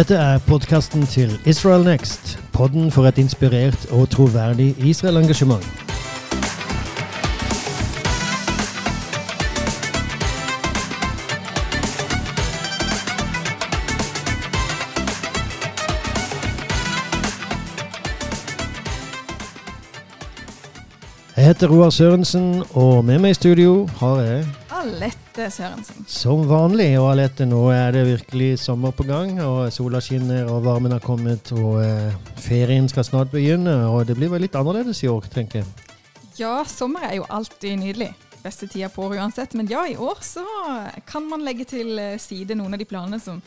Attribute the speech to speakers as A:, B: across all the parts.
A: Dette er podkasten til Israel Next. Podden for et inspirert og troverdig Israel-engasjement. Jeg heter Roar Sørensen, og med meg i studio har jeg
B: Alette Sørensen.
A: som vanlig. Og Alette, nå er det virkelig sommer på gang, og sola skinner, og varmen har kommet, og eh, ferien skal snart begynne. Og det blir vel litt annerledes i år, tenker jeg.
B: Ja, sommer er jo alltid nydelig. Beste tida på året uansett. Men ja, i år så kan man legge til eh, side noen av de planene som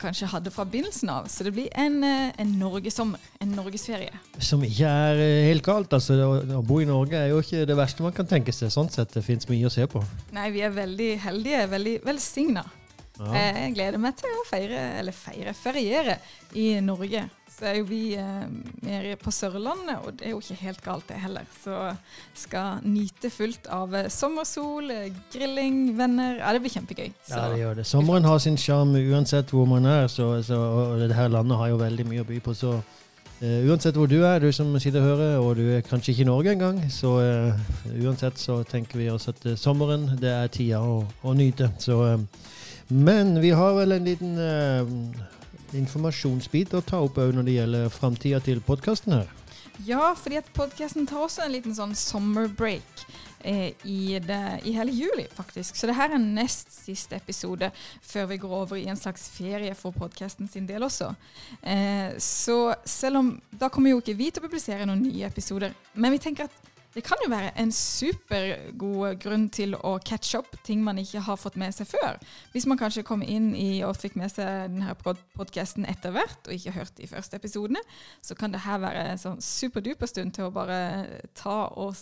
B: kanskje hadde fra begynnelsen av. Så det blir en, eh, en norgessommer. En norgesferie.
A: Som ikke er eh, helt galt. altså å, å bo i Norge er jo ikke det verste man kan tenke seg. Sånn sett, det fins mye å se på.
B: Nei, vi er veldig heldige, veldig velsigna.
A: Ja.
B: Jeg gleder meg til å feire, eller feire, feriere i Norge. Er jo vi eh, mer på Sørlandet, og det er jo ikke helt galt det heller. Så skal nyte fullt av eh, sommersol, eh, grilling, venner. Ja, det blir kjempegøy. Så,
A: Ja, det gjør det. Sommeren har sin sjarm uansett hvor man er, så, så, og det her landet har jo veldig mye å by på. Så Uh, uansett hvor du er, du som sitter og hører, og du er kanskje ikke i Norge engang, så uh, uansett så tenker vi oss at uh, sommeren, det er tida å, å nyte. Så, eh, men vi har vel en liten eh, informasjonsbit å ta opp òg når det gjelder framtida til podkasten her.
B: Ja, fordi at podkasten tar også en liten sånn summer break. Eh, i, det, I hele juli, faktisk. Så det her er nest siste episode før vi går over i en slags ferie for podkasten sin del også. Eh, så selv om Da kommer jo ikke vi til å publisere noen nye episoder, men vi tenker at det kan jo være en supergod grunn til å catch up ting man ikke har fått med seg før. Hvis man kanskje kom inn i og fikk med seg denne podkasten etter hvert, og ikke hørt de første episodene, så kan det her være en sånn superduper stund til å bare ta og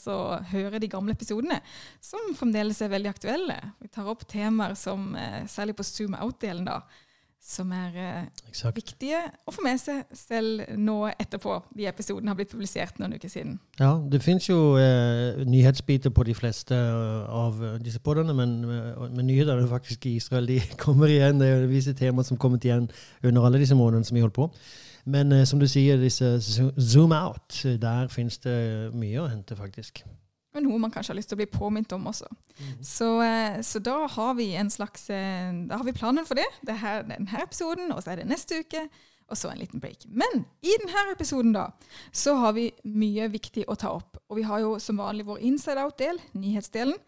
B: høre de gamle episodene, som fremdeles er veldig aktuelle. Vi tar opp temaer som, eh, særlig på zoom out-delen, da, som er
A: Exakt.
B: Viktige å få med seg selv nå etterpå de episodene har blitt publisert noen uker siden.
A: Ja, det finnes jo eh, nyhetsbiter på de fleste eh, av eh, disse podene, men, eh, men nyhetene faktisk i Israel de kommer igjen. Det er visse temaer som kommet igjen under alle disse månedene som vi holdt på. Men eh, som du sier, disse zoom out, eh, der finnes det mye å hente, faktisk.
B: Og noe man kanskje har lyst til å bli påminnet om også. Så, eh, så da har vi en slags eh, Da har vi planen for det. Det er denne episoden, og så er det neste uke, og så en liten break. Men i denne episoden da, så har vi mye viktig å ta opp. Og vi har jo som vanlig vår inside out-del, nyhetsdelen.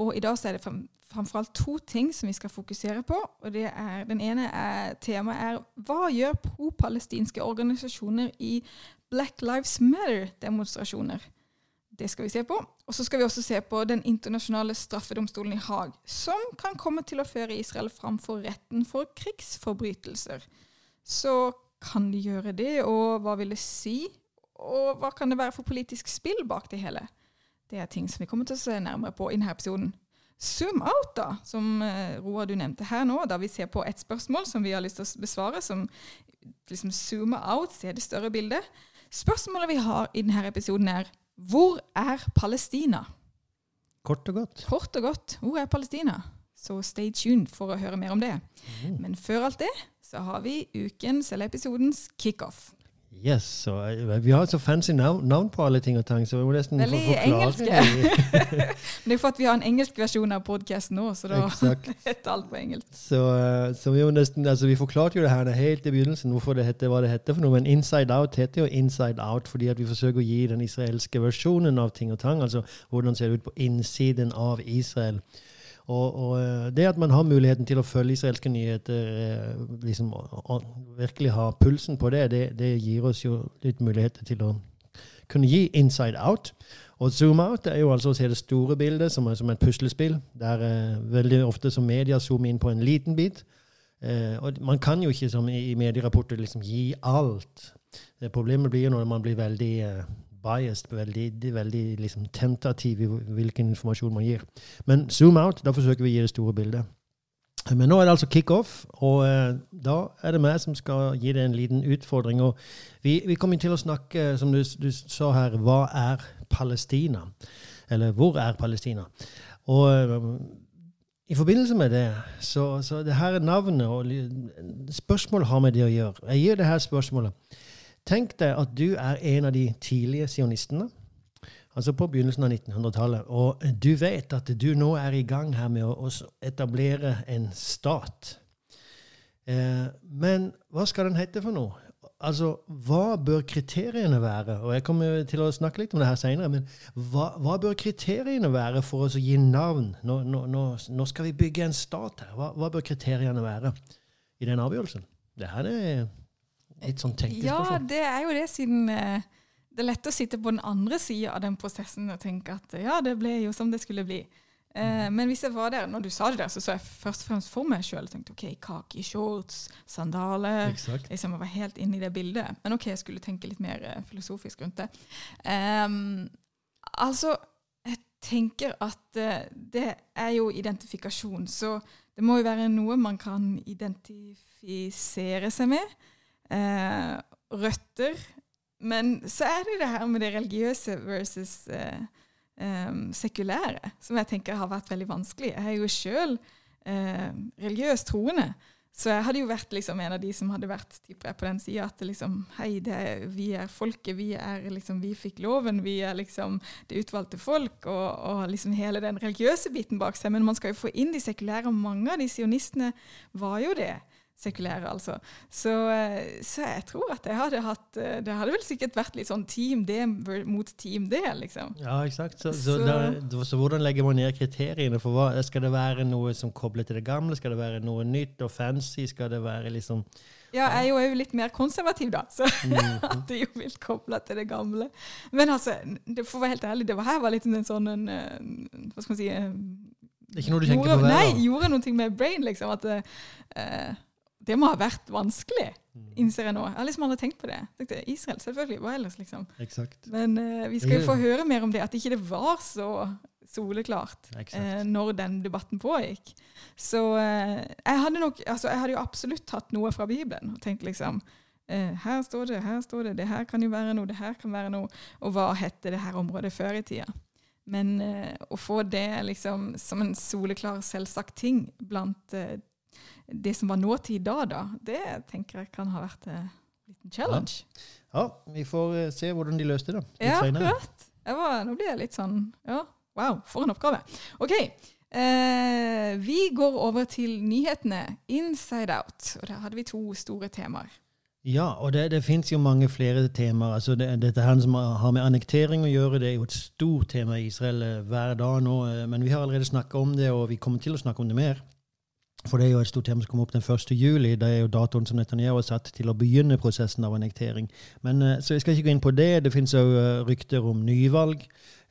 B: Og i dag så er det frem, framfor alt to ting som vi skal fokusere på. og det er, Den ene er, temaet er hva gjør pro-palestinske organisasjoner i Black Lives Matter-demonstrasjoner? Det skal vi se på. Og så skal vi også se på Den internasjonale straffedomstolen i Haag, som kan komme til å føre Israel fram for retten for krigsforbrytelser. Så kan de gjøre det, og hva vil det si? Og hva kan det være for politisk spill bak det hele? Det er ting som vi kommer til å se nærmere på i denne episoden. Zoom out, da, som Roa Roar du nevnte her nå, da vi ser på et spørsmål som vi har lyst til å besvare, som liksom zoomer out, ser det større bildet. Spørsmålet vi har i denne episoden er hvor er Palestina?
A: Kort og godt.
B: Kort og godt, hvor er Palestina? Så stay tuned for å høre mer om det.
A: Mm.
B: Men før alt det, så har vi ukens eller episodens kickoff.
A: Yes, så, eh, Vi har så fancy navn, navn på alle ting og tang, så vi må nesten
B: Veldig
A: forklare
B: engelske. Men det er for at vi har en engelsk versjon av podkasten nå, så da heter alt på engelsk.
A: Så, eh, så vi, nesten, altså vi forklarte jo det her helt i begynnelsen hvorfor det heter hva det heter for noe, men Inside Out heter jo Inside Out fordi at vi forsøker å gi den israelske versjonen av ting og tang, altså hvordan ser det ut på innsiden av Israel. Og, og eh, det at man har muligheten til å følge israelske nyheter, eh, liksom, virkelig ha pulsen på det, det, det gir oss jo litt muligheter til å kunne gi inside out. Og zoom out er jo altså å se det store bildet som er som et puslespill, der eh, veldig ofte som media zoomer inn på en liten bit. Eh, og man kan jo ikke som i, i medierapporter liksom gi alt. Det problemet blir jo når man blir veldig eh, biased, veldig, veldig liksom tentativ i hvilken informasjon man gir. Men zoom out, da forsøker vi å gi det store bildet. Men nå er det altså kickoff, og eh, da er det meg som skal gi deg en liten utfordring. Og vi, vi kommer til å snakke, som du, du sa her, hva er Palestina? Eller hvor er Palestina? Og eh, i forbindelse med det, så, så det her er navnet og spørsmålet har med det å gjøre. Jeg gir det her spørsmålet. Tenk deg at du er en av de tidlige sionistene, altså på begynnelsen av 1900-tallet, og du vet at du nå er i gang her med å, etablere en stat. Eh, men hva skal den hete for noe? Altså, hva bør kriteriene være? Og jeg kommer til å snakke litt om det her seinere, men hva, hva, bør kriteriene være for oss å gi navn? Nå, nå, nå skal vi bygge en stat her. Hva, hva, bør kriteriene være i den avgjørelsen? Det her er litt sånn tenkespørsmål.
B: Ja, det er jo det, siden eh, det er lett å sitte på den andre sida av den prosessen og tenke at ja, det ble jo som det skulle bli. Eh, men hvis jeg var der, når du sa det der, så så jeg først og fremst for meg sjøl OK, kake, shorts, sandaler liksom Jeg var helt inne i det bildet. Men OK, jeg skulle tenke litt mer uh, filosofisk rundt det. Um, altså, jeg tenker at det er jo identifikasjon. Så det må jo være noe man kan identifisere seg med. Uh, røtter. Men så er det det her med det religiøse versus eh, um, sekulære, som jeg tenker har vært veldig vanskelig. Jeg er jo sjøl eh, religiøst troende. Så jeg hadde jo vært liksom en av de som hadde vært tipper jeg, på den sida at liksom, hei, er, vi er folket, vi, er, liksom, vi fikk loven, vi er liksom det utvalgte folk, og, og, liksom hele den religiøse biten bak seg. Men man skal jo få inn de sekulære, og mange av de sionistene var jo det sekulære, altså. Så, eh, så, jeg tror at jeg hadde hatt eh, Det hadde vel sikkert vært litt sånn Team D mot Team D, liksom.
A: Ja, eksakt. Så, så, så, så, hvordan legger man ned kriteriene for hva? Skal det være noe som kobler til det gamle? Skal det være noe nytt og fancy? Skal det være liksom
B: ja, jeg er jo litt mer konservativ, da, så jeg det hadde jo vilt koble til det gamle. Men altså, det, for å være helt ærlig, det var her var litt en sånn en, Hva skal man si
A: det er ikke noe du tenker
B: gjorde,
A: på hver
B: Nei, gjorde noe med brain, liksom. At uh, det må ha vært vanskelig, mm. innser jeg nå. Jeg har liksom aldri tenkt på det. Tenkte, Israel, selvfølgelig. Hva ellers, liksom?
A: Exakt.
B: Men uh, vi skal jo få høre mer om det, at ikke det var så soleklart uh, når den debatten pågikk. Så uh, jeg hadde nok altså Jeg hadde jo absolutt tatt noe fra Bibelen og tenkt liksom her står det, her står det, det her kan jo være noe, det her kan være noe. Og hva hette det her området før i tida? Men å få det liksom som en soleklar, selvsagt ting blant det som var nåtid da, da, det tenker jeg kan ha vært en liten challenge.
A: Ja, ja vi får uh, se hvordan de løste det
B: ja, akkurat. Var, nå blir jeg litt sånn Ja, wow, for en oppgave. OK. Eh, vi går over til nyhetene Inside Out. Og der hadde vi to store temaer.
A: Ja, og det, det fins jo mange flere temaer. Altså det, dette her som har med annektering å gjøre, det er jo et stort tema i Israel eh, hver dag nå. Men vi har allerede snakka om det, og vi kommer til å snakke om det mer. For det er jo et stort tema som kommer opp den 1. juli. Det er jo datoen som Netanyahu har satt til å begynne prosessen av annektering. Men, eh, så jeg skal ikke gå inn på det. Det finnes òg eh, rykter om nyvalg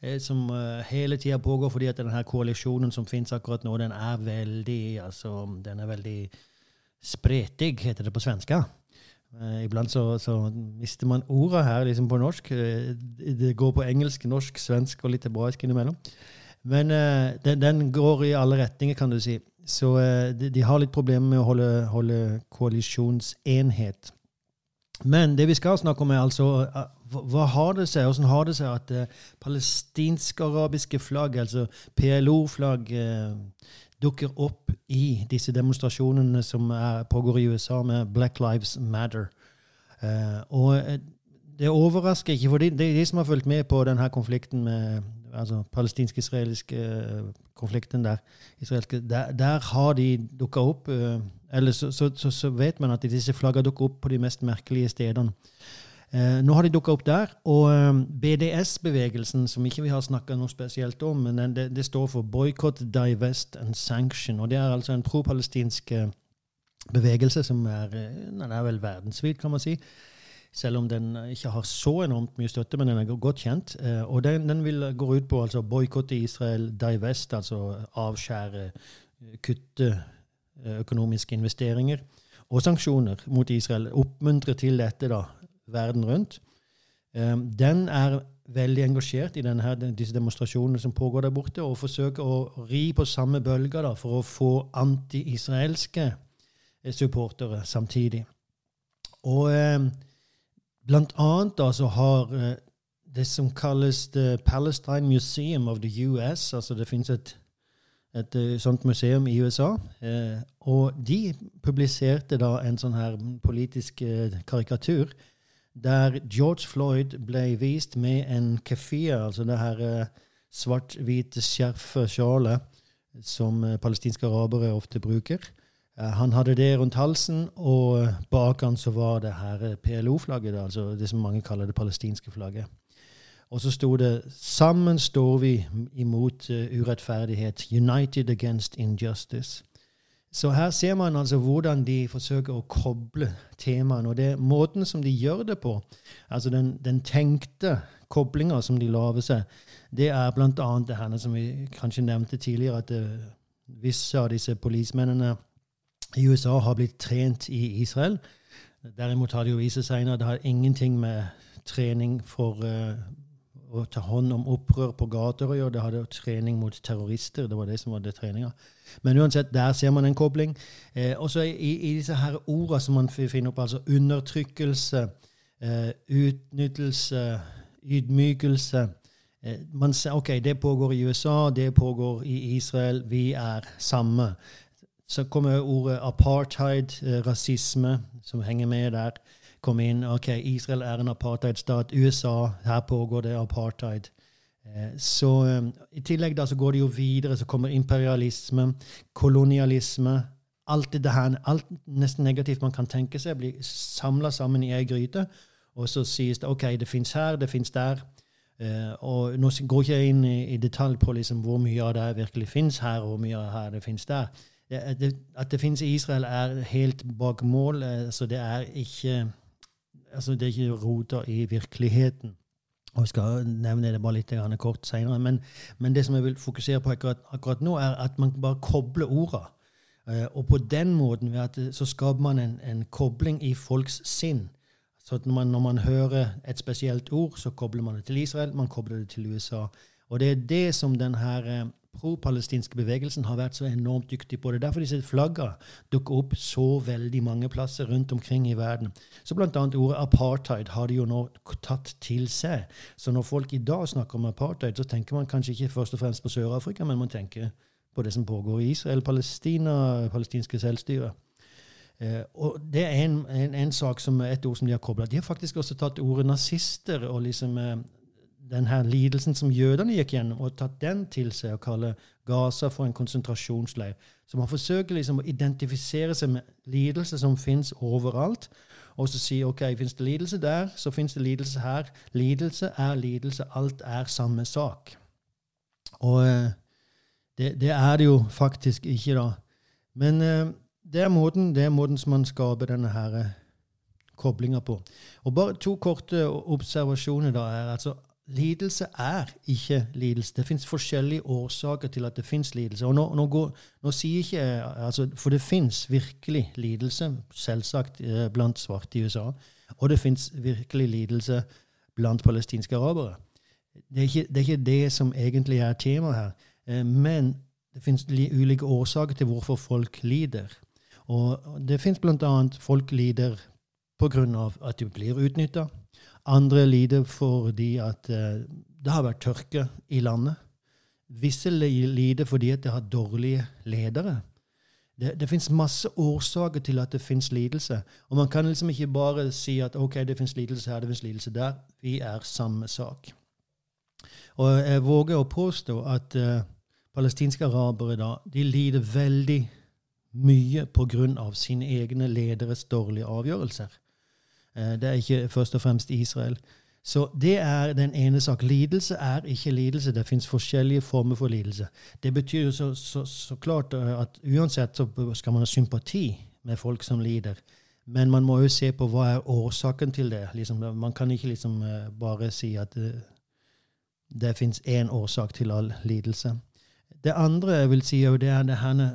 A: eh, som hele tida pågår, fordi at denne koalisjonen som finnes akkurat nå, den er veldig altså, den er veldig spretig, heter det på svenska. iblant så, så, mister man orda her liksom på norsk. det går på engelsk, norsk, svensk og litt hebraisk innimellom. Men den, den går i alle retninger, kan du si. Så eh, de, de, har litt problemer med å holde, holde koalisjonsenhet. Men det vi skal snakke om, er altså eh, hva har det seg, hvordan har det seg at uh, palestinsk-arabiske flagg, altså PLO-flagg, uh, dukker opp i disse demonstrasjonene som er, pågår i USA med Black Lives Matter. Uh, og det overrasker ikke, for de, de, de, som har fulgt med på denne konflikten med altså palestinsk-israelske konflikten der, der, der har de dukka opp. Eh, eller så, så, så, vet man at disse flaggene dukker opp på de mest merkelige stedene. Eh, nå har de dukka opp der. Og eh, BDS-bevegelsen, som ikke vi har snakka noe spesielt om, men det, det, står for Boycott, Divest and Sanction. Og det er altså en pro-palestinsk eh, bevegelse som er, eh, er vel verdensvid, kan man si selv om den ikke har så enormt mye støtte, men den er godt kjent. Eh, og den, den vil gå ut på altså boikotte Israel, divest, altså avskjære, eh, kutte eh, økonomiske investeringer, og sanksjoner mot Israel. Oppmuntre til dette da, verden rundt. Den er veldig engasjert i denne, disse demonstrasjonene som pågår der borte, og forsøker å ri på samme bølger da, for å få anti-israelske supportere samtidig. Og Blant annet da, så har uh, det som kalles The Palestine Museum of the US altså Det finnes et, et uh, sånt museum i USA. Uh, og de publiserte da en sånn her politisk uh, karikatur der George Floyd ble vist med en kefir, altså det her svart-hvite skjerfet, sjalet, som palestinske arabere ofte bruker. Han hadde det rundt halsen, og bak han så var det her PLO-flagget, altså det som mange kaller det palestinske flagget. Og så sto det 'Sammen står vi imot urettferdighet'. 'United against injustice'. Så her ser man altså hvordan de forsøker å koble temaene. Og det måten som de gjør det på, altså den, den tenkte koblinga som de lager seg, det er bl.a. det her som vi kanskje nevnte tidligere, at visse av disse politimennene i USA har blitt trent i Israel. Derimot har det jo vist seg at det har ingenting med trening for uh, å ta hånd om opprør på gater å gjøre. Det hadde trening mot terrorister. Det var det som var det treninga. Men uansett, der ser man en kobling. Eh, også i, i, disse her ordene som man finner opp, altså undertrykkelse, eh, utnyttelse, ydmykelse eh, man ser, OK, det pågår i USA, det pågår i Israel. Vi er samme. Så kommer ordet apartheid, eh, rasisme, som henger med der kom inn. ok, Israel er en apartheidstat. USA, her pågår det apartheid. Eh, så um, I tillegg da så går det jo videre, så kommer imperialisme, kolonialisme Alt det her, alt nesten negativt man kan tenke seg, blir samla sammen i ei gryte. Og så sies det OK, det fins her, det fins der. Og Nå går jeg ikke inn i, detalj på liksom hvor mye av det virkelig fins her, og hvor mye av det fins der. Det, det, at det finnes i Israel, er helt bak mål. Uh, så det er ikke altså Det er ikke roter i virkeligheten. Og Jeg skal nevne det bare litt kort senere. Men, men, det som jeg vil fokusere på akkurat, akkurat nå, er at man bare kobler ordene. Uh, og på den måten så skaper man en, en, kobling i folks sinn. Så når man, når man, hører et spesielt ord, så kobler man det til Israel, man kobler det til USA. Og det er det som denne pro-palestinske bevegelsen har vært så enormt dyktig på. Det er derfor disse flaggene dukker opp så veldig mange plasser rundt omkring i verden. Så annet ordet apartheid har de jo nå tatt til seg. Så når folk i dag snakker om apartheid, så tenker man kanskje ikke først og fremst på Sør-Afrika, men man tenker på det som pågår i Israel, Palestina, palestinske selvstyre. Uh, og Det er en, en, en, sak som et ord som de har kobla. De har faktisk også tatt ordet nazister og liksom eh, den her lidelsen som jødene gikk gjennom, og tatt den til seg og kalle Gaza for en konsentrasjonsleir. Så man forsøker liksom å identifisere seg med lidelse som fins overalt, og så si OK, fins det lidelse der, så fins det lidelse her. Lidelse er lidelse. Alt er samme sak. Og eh, det, det er det jo faktisk ikke, da. Men eh, det er måten, det er måten som man skaper denne her eh, koblinga på. Og bare to korte observasjoner da er altså lidelse er ikke lidelse. Det fins forskjellige årsaker til at det fins lidelse. Og nå, nå, går, nå sier ikke altså, For det fins virkelig lidelse, selvsagt, eh, blant svarte i USA. Og det fins virkelig lidelse blant palestinske arabere. Det er, ikke, det er ikke det som egentlig er temaet her. Eh, men det fins ulike årsaker til hvorfor folk lider. Og det fins bl.a. folk lider pga. at de blir utnytta andre lider fordi at uh, det har vært tørke i landet. Visse lider fordi at det har dårlige ledere. Det, det fins masse årsaker til at det fins lidelse. Og man kan liksom ikke bare si at ok, det fins lidelse her, det fins lidelse der. Vi er samme sak. Og jeg våger å påstå at uh, palestinske arabere da, de lider veldig mye pga. sine egne lederes dårlige avgjørelser. Eh, det er ikke først og fremst Israel. Så det er den ene sak. Lidelse er ikke lidelse. Det fins forskjellige former for lidelse. Det betyr så, så, så, klart eh, at uansett så skal man ha sympati med folk som lider. Men man må jo se på hva er årsaken til det. Liksom, man kan ikke liksom eh, bare si at det, det fins én årsak til all lidelse. Det andre jeg vil si, det er denne,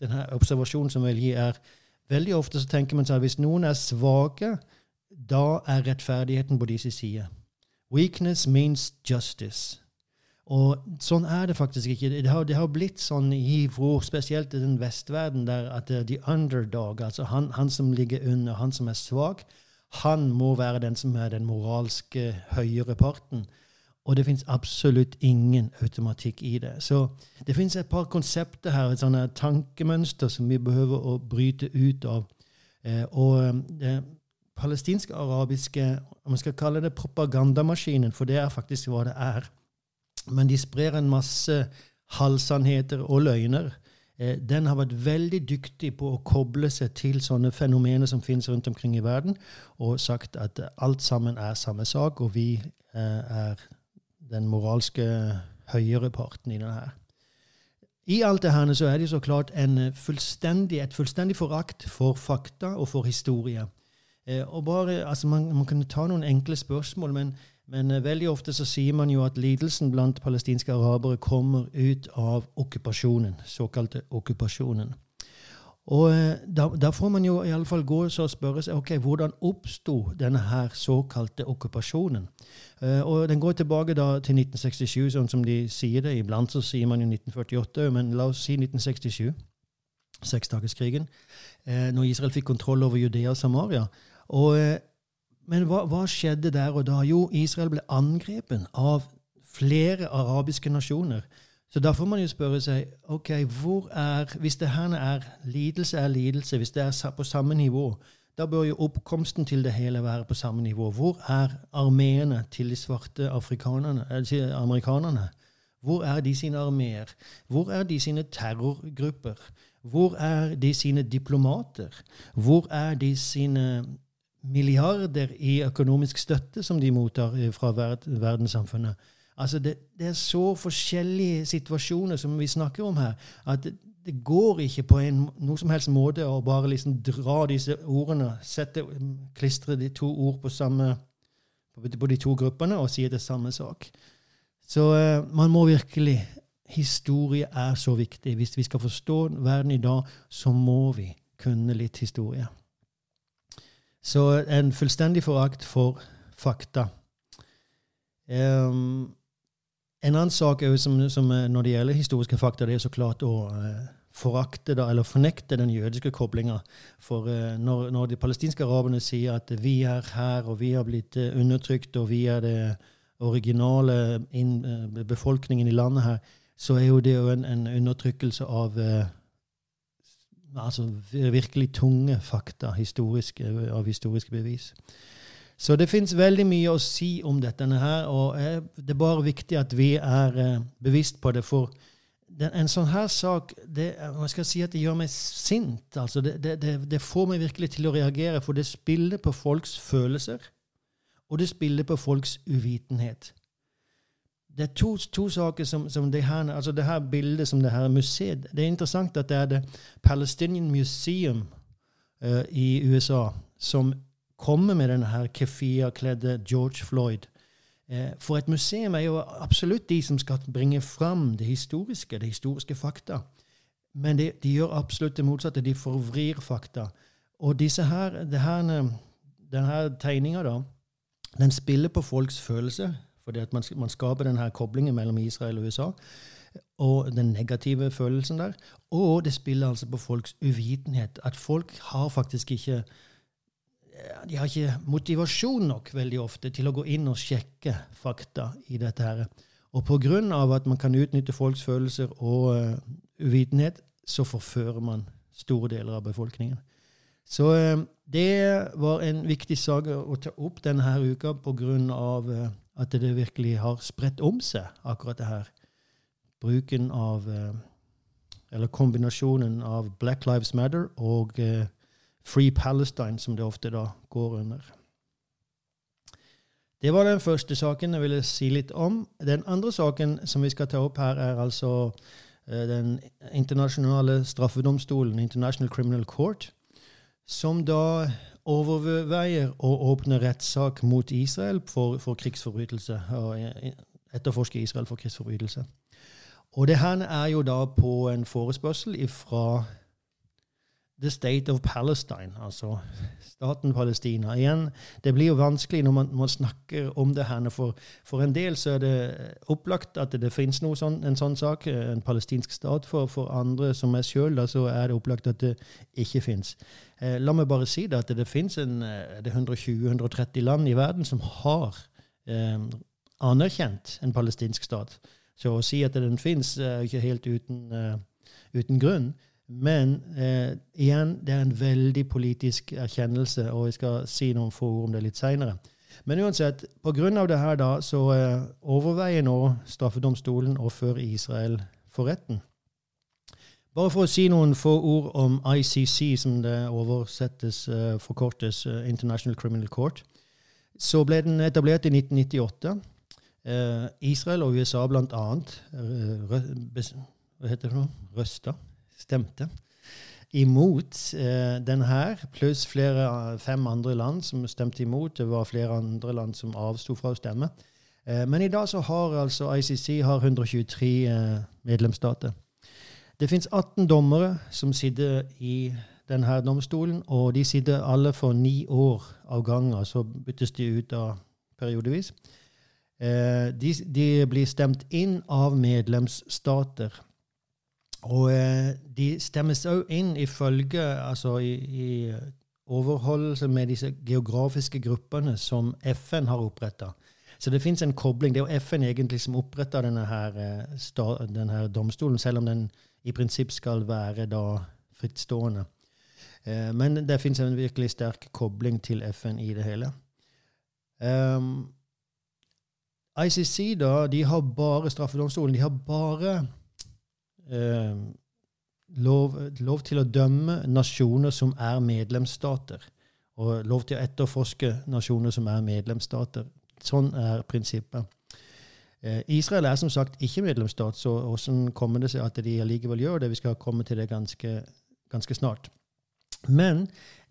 A: denne observasjonen som jeg vil gi, er Veldig ofte så tenker man seg at hvis noen er svake, da er rettferdigheten på deres side. Weakness means justice. Og sånn er det faktisk ikke. Det har, det har blitt sånn i hvor, spesielt i den vestverden, der at the underdog, altså han, han, som ligger under, han som er svak, han må være den som er den moralske høyere parten. Og det fins absolutt ingen automatikk i det. Så det fins et par konsepter her, et sånt tankemønster som vi behøver å bryte ut av. Eh, og det palestinske arabiske om man skal kalle det propagandamaskinen, for det er faktisk hva det er. Men de sprer en masse halvsannheter og løgner. Eh, den har vært veldig dyktig på å koble seg til sånne fenomener som finnes rundt omkring i verden, og sagt at alt sammen er samme sak, og vi eh, er den moralske høyere parten i denne her. I alt det her så er det så klart fullstendig, et fullstendig forakt for fakta og for historie. Eh, og bare, altså man, man, kan ta noen enkle spørsmål, men, men eh, veldig ofte så sier man jo at lidelsen blant palestinske arabere kommer ut av okkupasjonen, såkalte okkupasjonen. Og eh, da, da, får man jo i alle fall gå og spørre seg ok, hvordan oppsto denne her såkalte okkupasjonen. Uh, og Den går tilbake da til 1967, sånn som de sier det. Iblant så sier man jo 1948, men la oss si 1967. Seksdagerskrigen. Uh, når Israel fikk kontroll over Judea og Samaria. Og, uh, men hva, hva, skjedde der og da? Jo, Israel ble angrepen av flere arabiske nasjoner. Så da får man jo spørre seg ok, hvor er, hvis det her er lidelse er lidelse, hvis det er på samme nivå, da bør jo oppkomsten til det hele være på samme nivå. Hvor er armeene til de svarte afrikanerne, amerikanerne? Hvor er de sine armeer? Hvor er de sine terrorgrupper? Hvor er de sine diplomater? Hvor er de sine milliarder i økonomisk støtte som de mottar fra verdenssamfunnet? Altså det, det, er så forskjellige situasjoner som vi snakker om her, at det, det går ikke på en, noe som helst måte å bare liksom dra disse ordene, sette, klistre de to ord på, samme, på de to gruppene og si det samme sak. Så uh, man må virkelig Historie er så viktig. Hvis vi skal forstå verden i dag, så må vi kunne litt historie. Så en fullstendig forakt for fakta. Um, en annen sak er som, som, eh, når det gjelder historiske fakta, det er så klart å uh, forakte da, eller fornekte den jødiske koblinga. For uh, når, når, de palestinske araberne sier at vi er her, og vi har blitt undertrykt, og vi er det originale befolkningen i landet her, så er jo det jo en, en undertrykkelse av altså virkelig tunge fakta historisk, av historiske bevis. Så det fins veldig mye å si om dette her, og det er bare viktig at vi er eh, bevisst på det. For en sånn her sak det, man skal si at det gjør meg sint. Altså det, det, det, får meg virkelig til å reagere, for det spiller på folks følelser, og det spiller på folks uvitenhet. Det er to, to saker som, som det, her, altså det her bildet som det her museet Det er interessant at det er det Palestinian Museum uh, i USA som kommer med denne her kefir-kledde George Floyd. Eh, for et museum er jo absolutt de som skal bringe fram det historiske, det historiske fakta. Men de, de gjør absolutt det motsatte. De forvrir fakta. Og disse her, her denne tegninga, da, den spiller på folks følelse. Fordi at man, man skaper denne koblingen mellom Israel og USA. Og den negative følelsen der. Og det spiller altså på folks uvitenhet. At folk har faktisk ikke de har ikke motivasjon nok veldig ofte til å gå inn og sjekke fakta i dette. her. Og pga. at man kan utnytte folks følelser og uh, uvitenhet, så forfører man store deler av befolkningen. Så uh, det var en viktig sak å ta opp denne uka pga. Uh, at det virkelig har spredt om seg, akkurat det her. Bruken av Eller kombinasjonen av Black Lives Matter og uh, Free Palestine, som det ofte da går under. Det var den første saken jeg ville si litt om. Den andre saken som vi skal ta opp her, er altså uh, den internasjonale straffedomstolen, International Criminal Court, som da overveier å åpne rettssak mot Israel for, for krigsforbrytelse. Og etterforske Israel for krigsforbrytelse. Og det her er jo da på en forespørsel fra The State of Palestine, altså staten Palestina. Igjen, det blir jo vanskelig når man, man snakker om det her. For, for, en del så er det opplagt at det, det finnes sånn, en sånn sak, en palestinsk stat. For, for andre, som meg sjøl, så er det opplagt at det ikke fins. Eh, la meg bare si det at det, det fins 120-130 land i verden som har eh, anerkjent en palestinsk stat. Så å si at den fins, er ikke helt uten, uh, uten grunn. Men eh, igjen, det er en veldig politisk erkjennelse, og jeg skal si noen få ord om det litt seinere. Men uansett, pga. det her da, så eh, overveier nå straffedomstolen å føre Israel for retten. Bare for å si noen få ord om ICC, som det oversettes, eh, forkortes uh, International Criminal Court, så ble den etablert i 1998. Uh, Israel og USA blant annet Hva heter det nå? Røsta? Stemte imot eh, den her, pluss flere fem andre land som stemte imot. Det var flere andre land som avsto fra å stemme. Eh, men i dag så har altså ICC har 123 eh, medlemsstater. Det fins 18 dommere som sitter i denne domstolen, og de sitter alle for ni år av gangen. Så byttes de ut av periodevis. Eh, de, de blir stemt inn av medlemsstater. Og eh, de stemmes òg inn ifølge altså i, i, overholdelse med disse geografiske gruppene som FN har oppretta. Så det fins en kobling. Det er jo FN egentlig som oppretta denne, her, eh, denne domstolen, selv om den i prinsipp skal være da frittstående. Eh, men det fins en virkelig sterk kobling til FN i det hele. Um, ICC, da, de har bare straffedomstolen. De har bare eh, lov, lov, til å dømme nasjoner som er medlemsstater. Og lov til å etterforske nasjoner som er medlemsstater. Sånn er prinsippet. Eh, Israel er som sagt ikke medlemsstat, så hvordan kommer det seg at de allikevel gjør det? Vi skal komme til det ganske, ganske snart. Men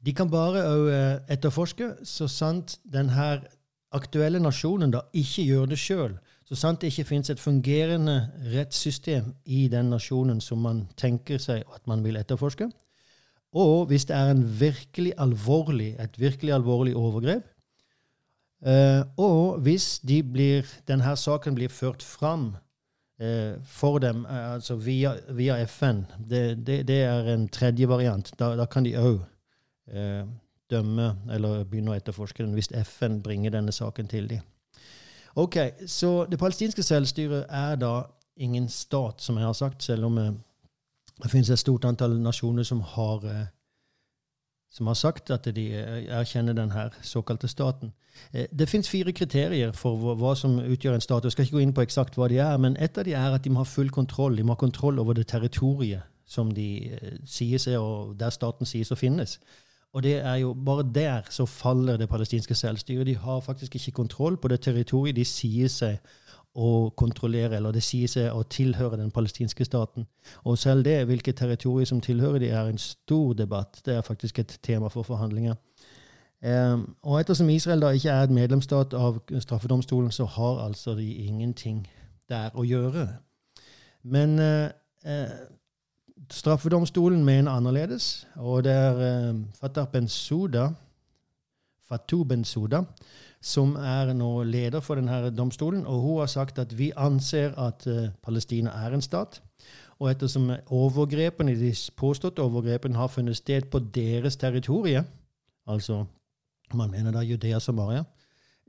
A: de kan bare uh, etterforske så sant denne aktuelle nasjonen da ikke gjør det sjøl. Så sant det ikke finnes et fungerende rettssystem i den nasjonen som man tenker seg at man vil etterforske, og hvis det er virkelig alvorlig, et virkelig alvorlig overgrep, eh, og hvis de blir, denne saken blir ført fram eh, for dem, eh, altså via, via FN, det, det, det, er en tredje variant. Da, da kan de òg dømme eller begynne å etterforske den hvis FN bringer denne saken til dem. Ok, Så det palestinske selvstyret er da ingen stat, som jeg har sagt, selv om eh, det finnes et stort antall nasjoner som har, eh, som har sagt at de eh, erkjenner denne såkalte staten. Det finnes fire kriterier for hva som utgjør en stat. Jeg skal ikke gå inn på eksakt hva de er, men et av de er at de må ha full kontroll. De må ha kontroll over det territoriet som de sier seg, og der staten sies å finnes. Og det er jo bare der så faller det palestinske selvstyret. De har faktisk ikke kontroll på det territoriet de sier seg å kontrollere, eller det sier seg å tilhøre den palestinske staten. Og selv det, hvilket territorium som tilhører de, er en stor debatt. Det er faktisk et tema for forhandlinger. Um, og ettersom Israel da ikke er et medlemsstat av straffedomstolen, så har altså de ingenting der å gjøre. Men uh, uh, Straffedomstolen mener annerledes, og det er eh, Fatah Bensouda, Fatou Bensouda som er nå leder for denne domstolen. Og hun har sagt at vi anser at eh, Palestina er en stat. Og ettersom overgrepene, de påståtte overgrepene har funnet sted på deres territorie, altså man mener da Judea Samaria,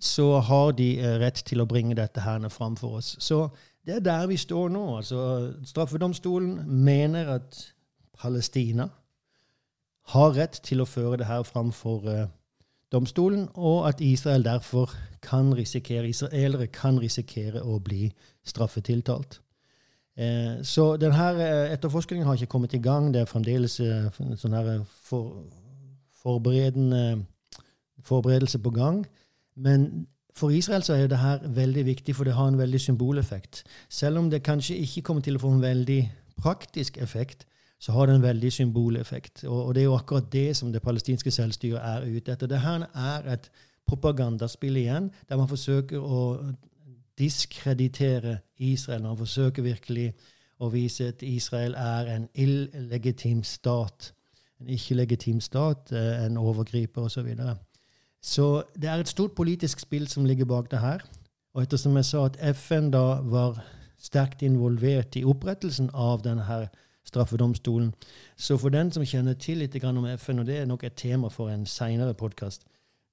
A: så har de eh, rett til å bringe dette her fram for oss. Så det er der vi står nå. Altså, straffedomstolen mener at Palestina har rett til å føre det her fram for uh, domstolen, og at Israel derfor kan risikere, israelere kan risikere å bli straffetiltalt. Eh, så denne eh, etterforskningen har ikke kommet i gang. Det er fremdeles eh, sånn her for, forberedelse på gang. Men for Israel så er det her veldig viktig, for det har en veldig symboleffekt. Selv om det kanskje ikke kommer til å få en veldig praktisk effekt, så har det en veldig symboleffekt. Og, og det er jo akkurat det som det palestinske selvstyret er ute etter. Det her er et propagandaspill igjen, der man forsøker å diskreditere Israel. Man forsøker virkelig å vise at Israel er en illegitim stat. En ikke-legitim stat, eh, en overgriper osv. Så, videre. Så det er et stort politisk spill som ligger bak det her. Og ettersom jeg sa at FN da var sterkt involvert i opprettelsen av denne straffedomstolen, så for den som kjenner til litt om FN, og det er nok et tema for en seinere podkast,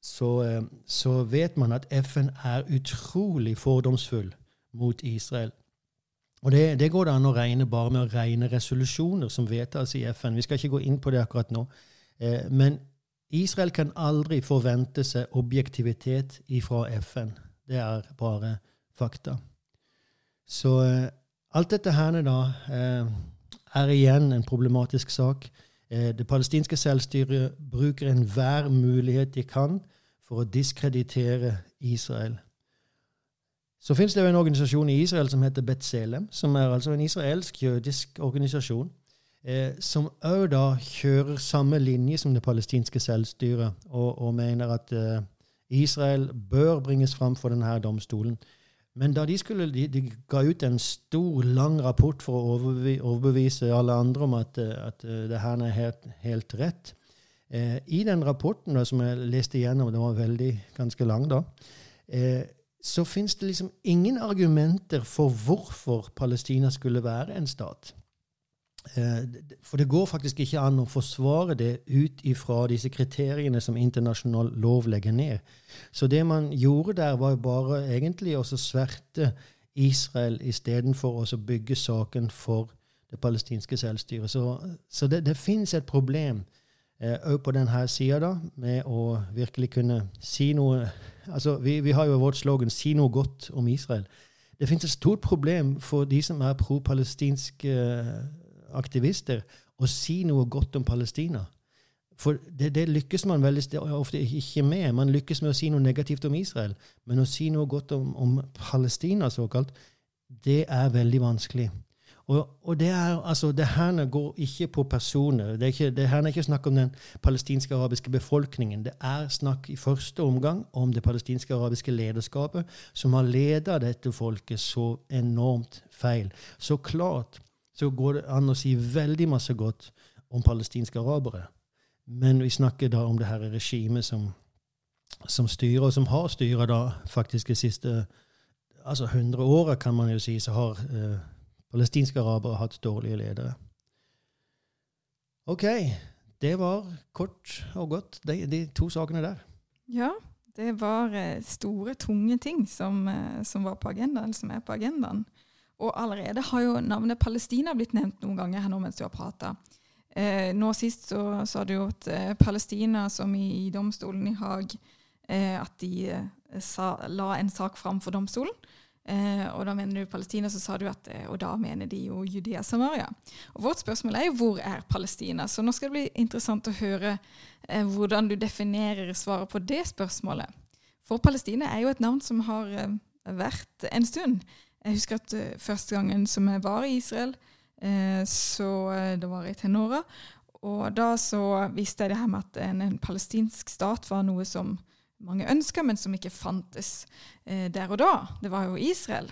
A: så, eh, så vet man at FN er utrolig fordomsfull mot Israel. Og det, det, går det an å regne bare med å regne resolusjoner som vedtas i FN. Vi skal ikke gå inn på det akkurat nå. Eh, men Israel kan aldri forvente seg objektivitet ifra FN. Det er bare fakta. Så eh, alt dette her da eh, er igjen en problematisk sak. Eh, det palestinske selvstyret bruker enhver mulighet de kan for å diskreditere Israel. Så finnes det jo en organisasjon i Israel som heter Betzelem, som er altså en israelsk jødisk organisasjon, eh, som òg da kjører samme linje som det palestinske selvstyret, og, og mener at eh, Israel bør bringes fram for denne domstolen. Men da de, skulle, de, de, ga ut en stor, lang rapport for å overbevise alle andre om at, eh, at eh, det her er helt, helt rett eh, I den rapporten da, som jeg leste igjennom, den var veldig ganske lang, da, eh, så fins det liksom ingen argumenter for hvorfor Palestina skulle være en stat. Eh, for det går faktisk ikke an å forsvare det ut ifra disse kriteriene som internasjonal lov legger ned. Så det man gjorde der, var jo bare egentlig å sverte Israel istedenfor å bygge saken for det palestinske selvstyret. Så, så det, det fins et problem òg eh, på denne sida med å virkelig kunne si noe altså Vi, vi har jo vårt slogan 'Si noe godt om Israel'. Det finnes et stort problem for de som er pro-palestinske eh, aktivister å si noe godt om Palestina. For det, det, lykkes man veldig ofte ikke med. Man lykkes med å si noe negativt om Israel. Men å si noe godt om, om Palestina, såkalt, det er veldig vanskelig. Og, og det, er, altså, det her går ikke på personer. Det, er ikke, det her er ikke snakk om den palestinske arabiske befolkningen. Det er snakk i første omgang om det palestinske arabiske lederskapet, som har leda dette folket så enormt feil. Så klart så går det an å si veldig masse godt om palestinske arabere. Men vi snakker da om det her regimet som, som styrer, og som har styra da faktisk de siste altså 100 åra, kan man jo si, så har eh, palestinske arabere hatt dårlige ledere. OK. Det var kort og godt, de, de to sakene der.
B: Ja, det var eh, store, tunge ting som, eh, som var på agendaen, som er på agendaen. Og allerede har jo navnet Palestina blitt nevnt noen ganger her nå mens du har prata. Eh, nå sist så sa du jo at eh, Palestina, som i, i, domstolen i Haag, eh, at de eh, sa, la en sak fram for domstolen. Eh, og da mener du Palestina, så sa du at eh, Og da mener de jo Judea Samaria. Og vårt spørsmål er jo hvor er Palestina? Så nå skal det bli interessant å høre hvordan du definerer svaret på det spørsmålet. For Palestina er jo et navn som har vært en stund. Jeg husker at uh, første gangen som jeg var i Israel, uh, så uh, det var i tenåra. Og da så visste jeg det her med at en, en palestinsk stat var noe som mange ønska, men som ikke fantes der og da. Det var jo Israel,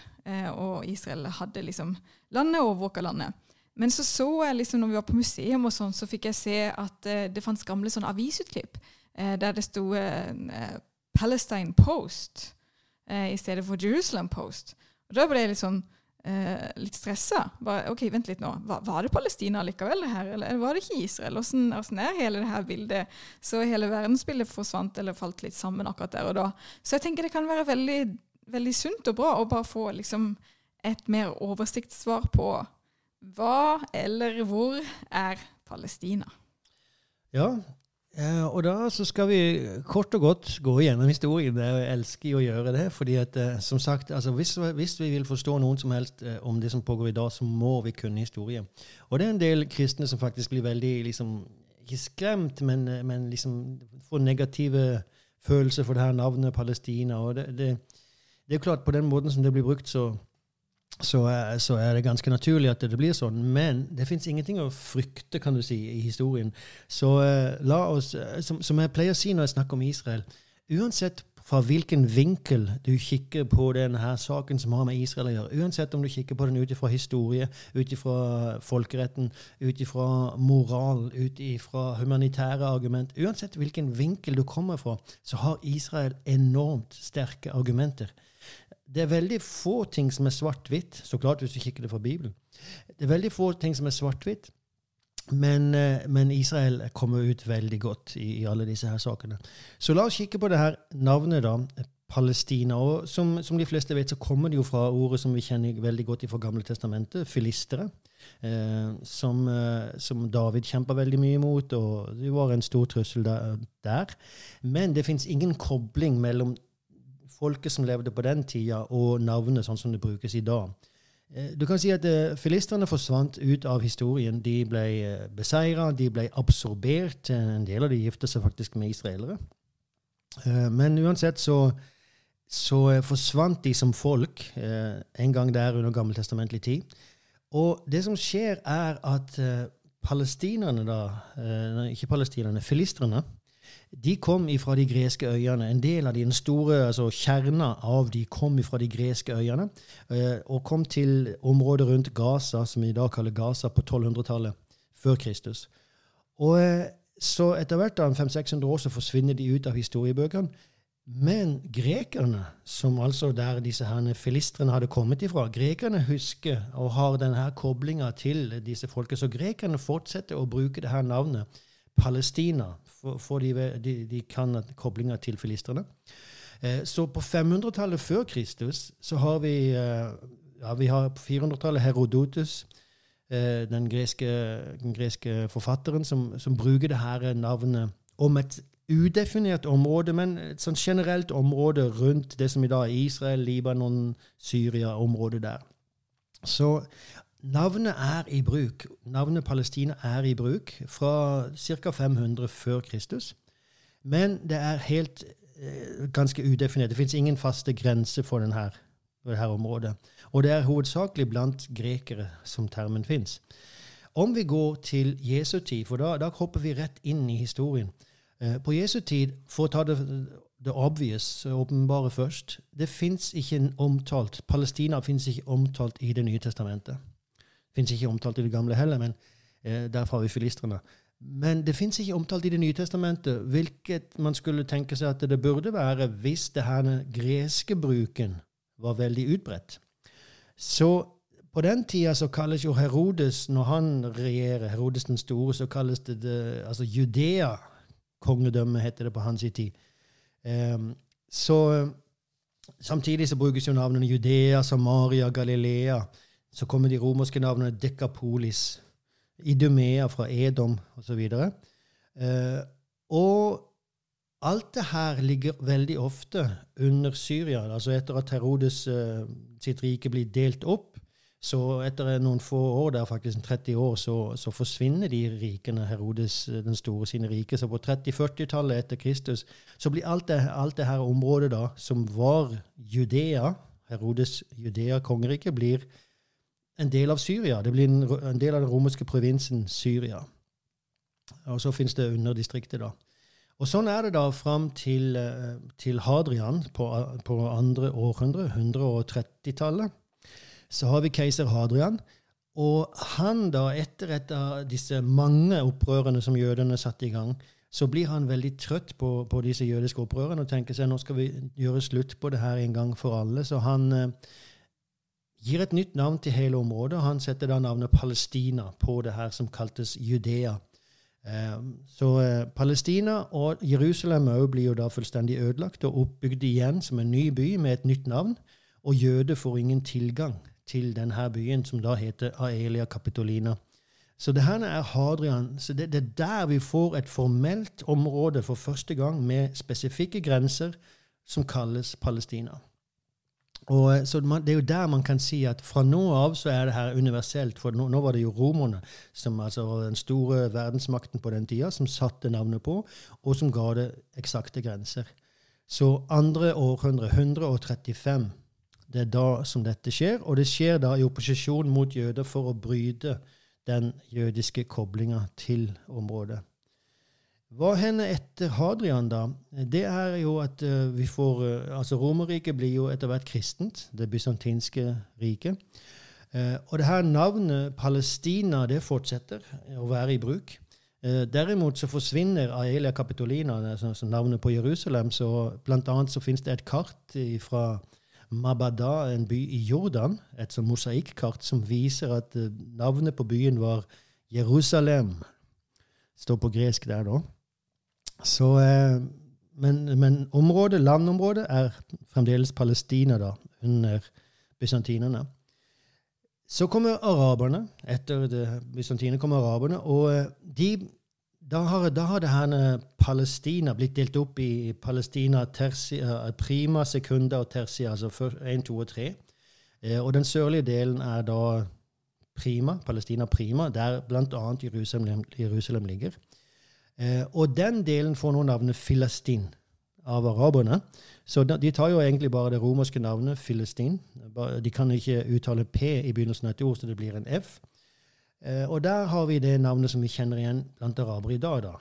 B: og Israel hadde liksom landet, overvåka landet. Men så så jeg liksom, når vi var på museum, og sånn, så fikk jeg se at det fantes gamle sånn avisutklipp der det sto Palestine Post i stedet for Jerusalem Post. Og Da ble jeg litt sånn eh, litt stressa. OK, vent litt nå. Var, var, det Palestina likevel, det her, eller var det ikke Israel? Hvordan er hele det her bildet? Så hele verdensbildet forsvant eller falt litt sammen akkurat der og da. Så jeg tenker det kan være veldig, veldig sunt og bra å bare få liksom et mer oversiktssvar på hva eller hvor er Palestina?
A: Ja, Eh, og da så skal vi kort og godt gå gjennom historien. Det Jeg elsker å gjøre det. fordi at, eh, som sagt, altså, hvis, hvis, vi vil forstå noen som helst eh, om det som pågår i dag, så må vi kunne historie. Og det er en del kristne som faktisk blir veldig liksom, Ikke skremt, men, men liksom får negative følelser for det her navnet Palestina. og det, det, det er klart, på den måten som det blir brukt, så så, så, er det ganske naturlig at det blir sånn. Men det fins ingenting å frykte kan du si, i historien. Så uh, la oss, uh, som, som, jeg pleier å si når jeg snakker om Israel Uansett fra hvilken vinkel du kikker på denne saken som har med Israel å gjøre, uansett om du kikker på den ut ifra historie, ut ifra folkeretten, ut ifra moral, ut ifra humanitære argument Uansett hvilken vinkel du kommer fra, så har Israel enormt sterke argumenter det er veldig få ting som er svart-hvitt. Så klart hvis du kikker det fra Bibelen. Det er veldig få ting som er svart-hvitt. Men, eh, men, Israel kommer ut veldig godt i, i, alle disse her sakene. Så la oss kikke på det her navnet, da. Palestina. Og som, som, de fleste vet, så kommer det jo fra ordet som vi kjenner veldig godt fra Gamle testamentet, filistere. Eh, som, eh, som, David kjempa veldig mye mot, og det var en stor trussel der. der. Men det fins ingen kobling mellom folket som levde på den tida, og navnet sånn som det brukes i dag. Eh, du kan si at uh, Filistrene forsvant ut av historien. De ble uh, beseira, de ble absorbert. En del av de gifta seg faktisk med israelere. Men uansett så, så forsvant de som folk en gang der under gammeltestamentlig tid. Og det som skjer, er at palestinerne, da Ikke palestinerne, filistrene de kom ifra de greske øyene. En del av de, den store altså kjerna av de kom ifra de greske øyene eh, og kom til området rundt Gaza, som vi i dag kaller Gaza, på 1200-tallet før Kristus. Og eh, så etter hvert da, 500-600 år så forsvinner de ut av historiebøkene. Men grekerne, som altså der disse her filistrene hadde kommet ifra, grekerne husker og har denne koblinga til disse folket. Så grekerne fortsetter å bruke det her navnet Palestina for, for de, de, de, kan koblinga til filistrene. Eh, så på 500-tallet før Kristus så har vi eh, ja, vi har på 400-tallet Herodotus, eh, den, greske, den, greske, forfatteren, som, som, bruker det her navnet om et udefinert område, men et sånn generelt område rundt det som i dag er Israel, Libanon, Syria, området der. Så Navnet er i bruk. Navnet Palestina er i bruk fra ca. 500 før Kristus. Men det er helt eh, ganske udefinert. Det fins ingen faste grenser for denne, dette området. Og det er hovedsakelig blant grekere som termen fins. Om vi går til Jesu tid, for da, da, hopper vi rett inn i historien. Eh, på Jesu tid, for å ta det, det obvious, åpenbare først Det fins ikke omtalt Palestina fins ikke omtalt i Det nye testamentet. Fins ikke omtalt i det gamle heller, men eh, derfor har vi filistrene. Men det fins ikke omtalt i Det nye testamentet, hvilket man skulle tenke seg at det burde være hvis det her greske bruken var veldig utbredt. Så på den tida så kalles jo Herodes, når han regjerer, Herodes den store, så kalles det, det altså Judea. Kongedømme heter det på hans tid. Um, så Samtidig så brukes jo navnene Judea, Samaria, Galilea. Så kommer de romerske navnene Dekapolis, Idumea fra Edom osv. Eh, og alt det her ligger veldig ofte under Syria. altså Etter at Herodes eh, sitt rike blir delt opp, så etter noen få år, det er faktisk 30 år, så, så forsvinner de rikene, Herodes eh, den store sine rike. Så på 30-40-tallet etter Kristus så blir alt det, alt det her området da, som var Judea, Herodes Judea-kongeriket, blir en del av Syria. Det blir en, en del av den romerske provinsen Syria. Og så finnes det underdistriktet, da. Og sånn er det da fram til, eh, til Hadrian på, på andre århundre, 130-tallet. Så har vi keiser Hadrian. Og han da, etter et av disse mange opprørene som jødene satte i gang, så blir han veldig trøtt på, på disse jødiske opprørene og tenker seg nå skal vi gjøre slutt på det her en gang for alle. Så han eh, gir et nytt navn til hele området. Han setter da navnet Palestina på det her som kaltes Judea. Ehm, så eh, Palestina og Jerusalem blir jo da fullstendig ødelagt og oppbygd igjen som en ny by med et nytt navn. Og jøder får ingen tilgang til denne byen, som da heter Aelia Capitolina. Så det her er Hadrian. Så det, det, er der vi får et formelt område for første gang med spesifikke grenser som kalles Palestina. Og, eh, så man, Det er jo der man kan si at fra nå av så er det her universelt. For nå, nå var det jo romerne, som altså den store verdensmakten på den tida, som satte navnet på, og som ga det eksakte grenser. Så andre århundre, 135, det er da som dette skjer. Og det skjer da i opposisjon mot jøder for å bryte den jødiske koblinga til området. Hva hender etter Hadrian, da? Det er jo at uh, vi får uh, Altså, Romerriket blir jo etter hvert kristent, det bysantinske riket. Uh, og det her navnet Palestina, det fortsetter å være i bruk. derimot så forsvinner Aelia Capitolina, altså navnet på Jerusalem. så Blant annet så finnes det et kart fra Mabada, en by i Jordan, et sånn mosaikkart som viser at navnet på byen var Jerusalem. Står på gresk der, da. Så, eh, men, men området, landområdet er fremdeles Palestina, da, under bysantinerne. Så kommer araberne. Etter bysantinerne kommer araberne. Og eh, de, da, har, da har det her Palestina blitt delt opp i Palestina tersia, prima, sekunda og tersia, altså 1, 2 og 3. Eh, og den sørlige delen er da prima, Palestina prima, der bl.a. Jerusalem, Jerusalem ligger. Eh, og den delen får nå navnet Filistin av araberne. Så de tar jo egentlig bare det romerske navnet Filistin. De kan ikke uttale P i begynnelsen av et ord, så det blir en F. Eh, og der har vi det navnet som vi kjenner igjen blant arabere i dag. da.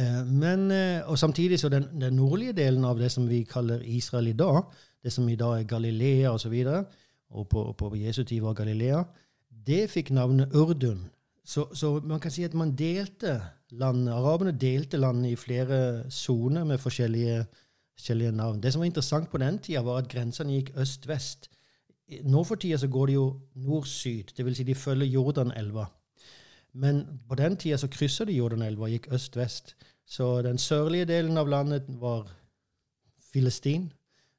A: Eh, men, og samtidig så den, den, nordlige delen av det som vi kaller Israel i dag, det som i dag er Galilea osv., og, så videre, og på, på Jesu tid var Galilea, det fikk navnet Urdun. Så, så, man kan si at man delte landet, Araberne delte landet i flere soner med forskjellige, forskjellige, navn. Det som var interessant på den tida, var at grensene gikk øst-vest. Nå for tida så går de jo nord-syd, dvs. Si de følger Jordanelva. Men på den tida så kryssa de Jordanelva og gikk øst-vest. Så den sørlige delen av landet var Filistin.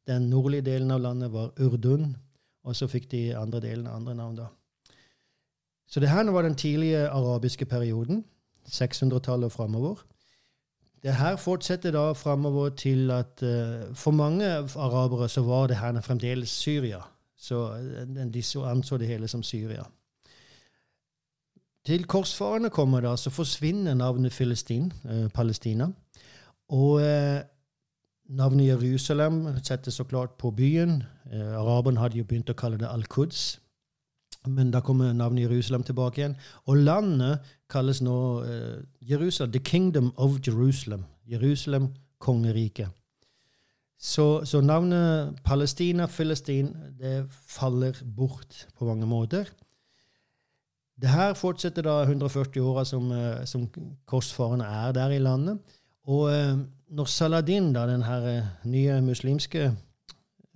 A: Den nordlige delen av landet var Urdun. Og så fikk de andre delen andre navn, da. Så det her var den tidlige arabiske perioden. 600-tallet og framover. Det her fortsetter da framover til at uh, for mange arabere så var det her fremdeles Syria. Så uh, de så anså det hele som Syria. Til korsfarerne kommer da, så forsvinner navnet Filistin, eh, Palestina. Og navnet Jerusalem settes så klart på byen. araberne hadde jo begynt å kalle det Al-Quds. Men da kommer navnet Jerusalem tilbake igjen. Og landet kalles nå uh, Jerusalem, The Kingdom of Jerusalem. Jerusalem, kongeriket. Så, så, navnet Palestina, Filistin, det faller bort på mange måter. Det her fortsetter da 140 åra som, uh, som korsfarerne er der i landet. Og uh, når Saladin, da, den her nye muslimske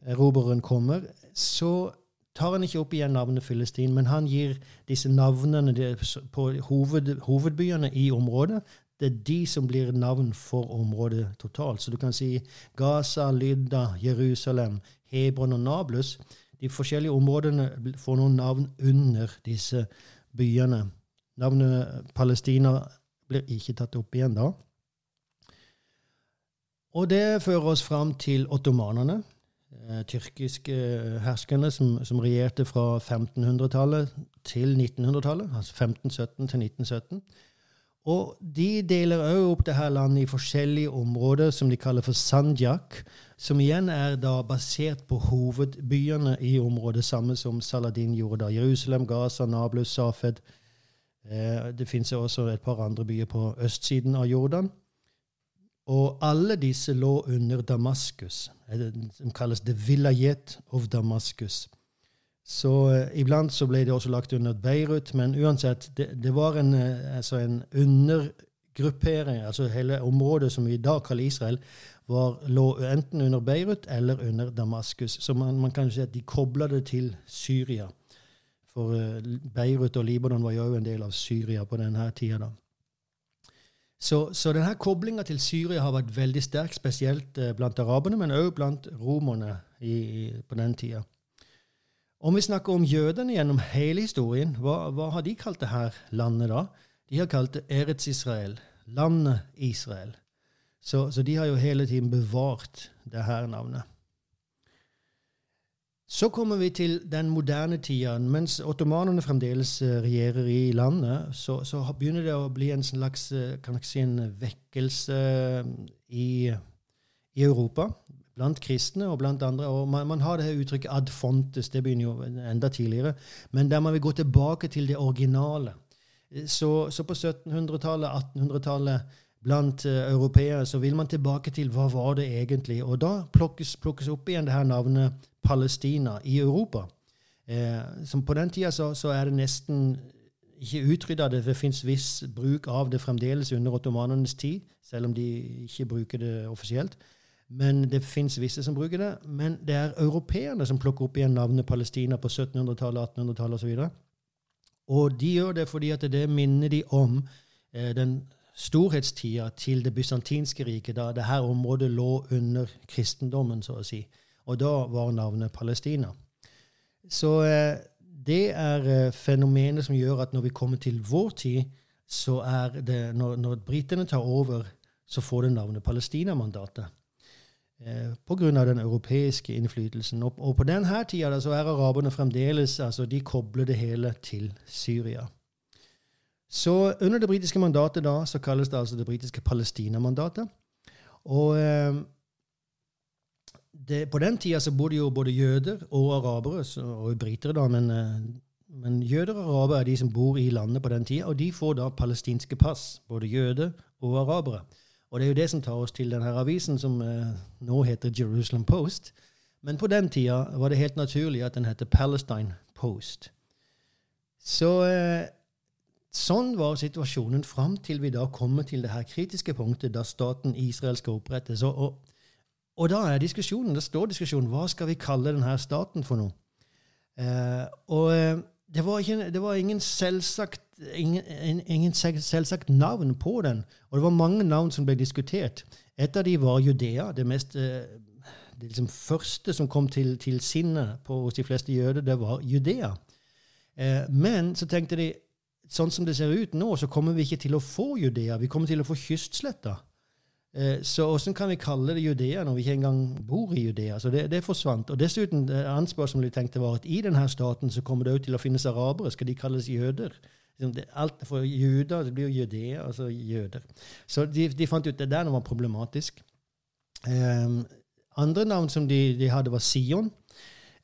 A: erobreren, kommer, så tar han ikke opp igjen navnet Filistin, men han gir disse navnene på hoved, hovedbyene i området. Det er de som blir navn for området totalt. Så du kan si Gaza, Lydda, Jerusalem, Hebron og Nablus. De forskjellige områdene får noen navn under disse byene. Navnet Palestina blir ikke tatt opp igjen da. Og det fører oss fram til ottomanerne eh, tyrkiske herskerne som, som regjerte fra 1500-tallet til 1900-tallet, altså 1517 til 1917. Og de deler òg opp dette landet i forskjellige områder som de kaller for Sanjak, som igjen er da basert på hovedbyene i området, samme som Saladin gjorde da. Jerusalem, Gaza, Nablus, Safed. Eh, det fins også et par andre byer på østsiden av Jordan. Og alle disse lå under Damaskus, som kalles The Vilayet of Damaskus. Så uh, Iblant så ble det også lagt under Beirut, men uansett, det, det var en, uh, altså en, undergruppering. altså Hele området som vi i dag kaller Israel, var, lå enten under Beirut eller under Damaskus. Så man, man kan si at de kobla det til Syria. For Beirut og Libanon var jo en del av Syria på denne tida. da. Så, så denne koblinga til Syria har vært veldig sterk, spesielt eh, blant araberne, men også blant romerne i, på den tida. Om vi snakker om jødene gjennom hele historien, hva, hva har de kalt det her landet da? De har kalt det Eretz Israel, landet Israel. Så, så de har jo hele tiden bevart det her navnet. Så kommer vi til den moderne tida. Mens ottomanerne fremdeles eh, regjerer i landet, så, så, begynner det å bli en slags eh, kan jeg si, en vekkelse eh, i, i, Europa. Blant kristne og blant andre. Og man, man har det her uttrykket 'ad fontes', det begynner jo enda tidligere. Men der man vil gå tilbake til det originale. Så, så på 1700-tallet, 1800-tallet blant uh, europeere, så vil man tilbake til hva var det egentlig. Og da plukkes, plukkes opp igjen det her navnet Palestina i Europa. Eh, som på den tida så, så, er det nesten ikke utrydda. Det, det fins viss bruk av det fremdeles under ottomanenes tid, selv om de ikke bruker det offisielt. Men det fins visse som bruker det. Men det er europeerne som plukker opp igjen navnet Palestina på 1700-tallet, 1800-tallet osv. Og de gjør det fordi at det minner de om eh, den storhetstida til det bysantinske riket, da dette området lå under kristendommen, så å si. Og da var navnet Palestina. Så eh, det er eh, fenomenet som gjør at når vi kommer til vår tid, så er det Når, når britene tar over, så får det navnet Palestina-mandatet. Eh, Pga. den europeiske innflytelsen. Og, og på denne tida så er araberne fremdeles altså De kobler det hele til Syria. Så under det britiske mandatet da, så kalles det altså det britiske Palestina-mandatet. Og eh, det, på den tida så bodde jo både jøder og arabere, så, og britere, da, men, eh, men, jøder og arabere er de som bor i landet på den tida, og de får da palestinske pass, både jøder og arabere. Og det er jo det som tar oss til denne avisen som eh, nå heter Jerusalem Post. Men på den tida var det helt naturlig at den heter Palestine Post. Så eh, sånn var situasjonen fram til vi da kommer til det her kritiske punktet da staten Israel skal opprettes. Og, og, da er diskusjonen, det står diskusjonen hva skal vi kalle denne staten for noe. Eh, og eh, det var, ikke, det var ingen selvsagt ingen, ingen, selvsagt navn på den. Og det var mange navn som ble diskutert. Et av de var Judea. Det, mest, eh, det liksom første som kom til, til sinnet hos de fleste jøder, det var Judea. Eh, men så tenkte de sånn som det ser ut nå, så kommer vi ikke til å få Judea. Vi kommer til å få kystsletta. Eh, så åssen kan vi kalle det Judea når vi ikke engang bor i Judea? Så det, det forsvant. Og dessuten, et annet spørsmål jeg tenkte var at i denne staten så kommer det òg til å finnes arabere. Skal de kalles jøder? Liksom, alt for juder det blir jo judea, altså jøder. Så de, de, fant ut at det der var problematisk. Um, andre navn som de, de hadde, var Sion.